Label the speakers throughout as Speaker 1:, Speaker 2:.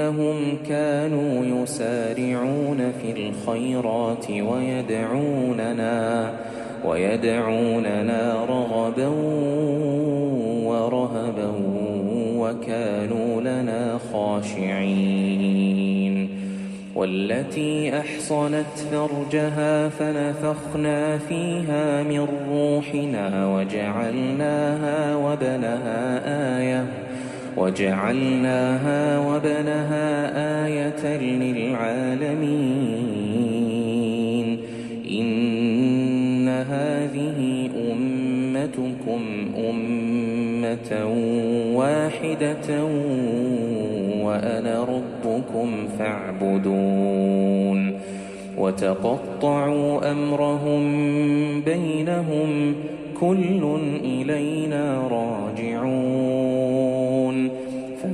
Speaker 1: إنهم كانوا يسارعون في الخيرات ويدعوننا ويدعوننا رغبا ورهبا وكانوا لنا خاشعين. والتي أحصنت فرجها فنفخنا فيها من روحنا وجعلناها وبنها آية وجعلناها وبنها آية للعالمين. إن هذه أمتكم أمة واحدة وأنا ربكم فاعبدون. وتقطعوا أمرهم بينهم كل إلينا راجعون.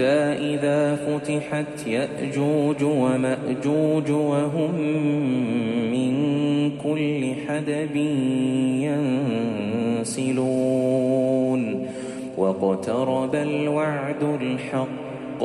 Speaker 1: حتى إذا فتحت يأجوج ومأجوج وهم من كل حدب ينسلون. واقترب الوعد الحق.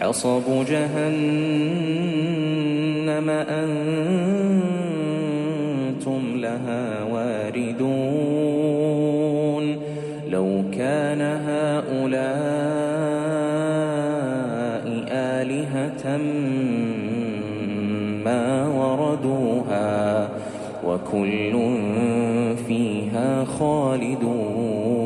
Speaker 1: حصب جهنم أنتم لها واردون لو كان هؤلاء آلهة ما وردوها وكل فيها خالدون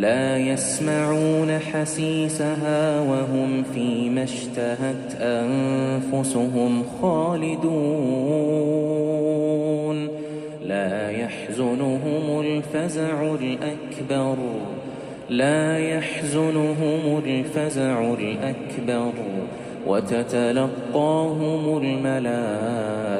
Speaker 1: لا يسمعون حسيسها وهم فيما اشتهت أنفسهم خالدون. لا يحزنهم الفزع الأكبر. لا يحزنهم الفزع الأكبر. وتتلقاهم الملائكة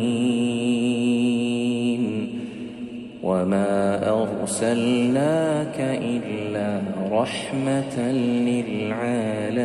Speaker 1: وما أرسلناك إلا رحمة للعالمين